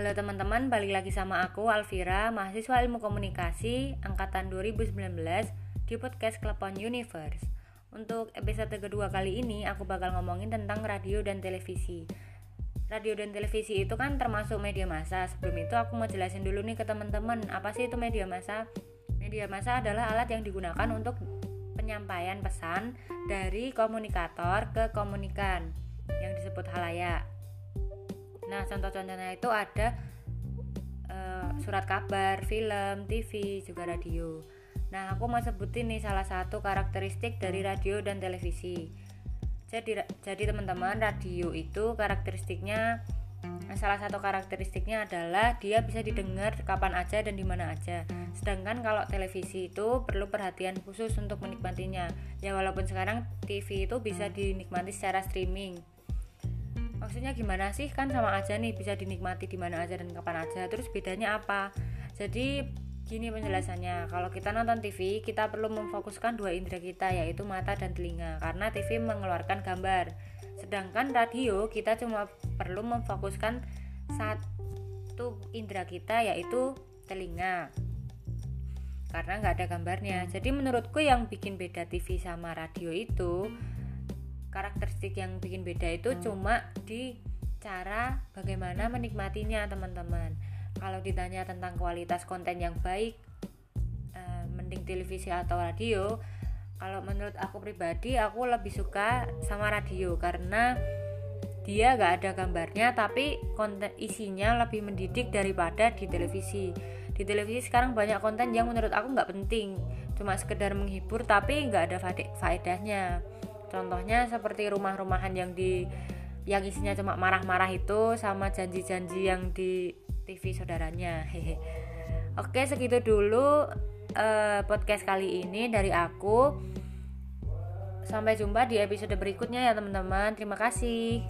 Halo teman-teman, balik lagi sama aku Alvira, mahasiswa Ilmu Komunikasi angkatan 2019 di podcast Klepon Universe. Untuk episode kedua kali ini aku bakal ngomongin tentang radio dan televisi. Radio dan televisi itu kan termasuk media massa. Sebelum itu aku mau jelasin dulu nih ke teman-teman, apa sih itu media massa? Media massa adalah alat yang digunakan untuk penyampaian pesan dari komunikator ke komunikan yang disebut halayak. Nah, contoh-contohnya itu ada uh, surat kabar, film, TV, juga radio. Nah, aku mau sebutin nih salah satu karakteristik dari radio dan televisi. Jadi jadi teman-teman, radio itu karakteristiknya salah satu karakteristiknya adalah dia bisa didengar kapan aja dan di mana aja. Sedangkan kalau televisi itu perlu perhatian khusus untuk menikmatinya. Ya walaupun sekarang TV itu bisa dinikmati secara streaming maksudnya gimana sih? Kan sama aja nih bisa dinikmati di mana aja dan kapan aja. Terus bedanya apa? Jadi gini penjelasannya. Kalau kita nonton TV kita perlu memfokuskan dua indera kita yaitu mata dan telinga. Karena TV mengeluarkan gambar. Sedangkan radio kita cuma perlu memfokuskan satu indera kita yaitu telinga. Karena nggak ada gambarnya. Jadi menurutku yang bikin beda TV sama radio itu karakteristik yang bikin beda itu hmm. cuma di cara bagaimana menikmatinya teman-teman. Kalau ditanya tentang kualitas konten yang baik uh, mending televisi atau radio kalau menurut aku pribadi aku lebih suka sama radio karena dia gak ada gambarnya tapi konten isinya lebih mendidik daripada di televisi. Di televisi sekarang banyak konten yang menurut aku nggak penting cuma sekedar menghibur tapi nggak ada faedahnya Contohnya seperti rumah-rumahan yang di yang isinya cuma marah-marah itu sama janji-janji yang di TV saudaranya. Hehe. Oke, segitu dulu uh, podcast kali ini dari aku. Sampai jumpa di episode berikutnya ya, teman-teman. Terima kasih.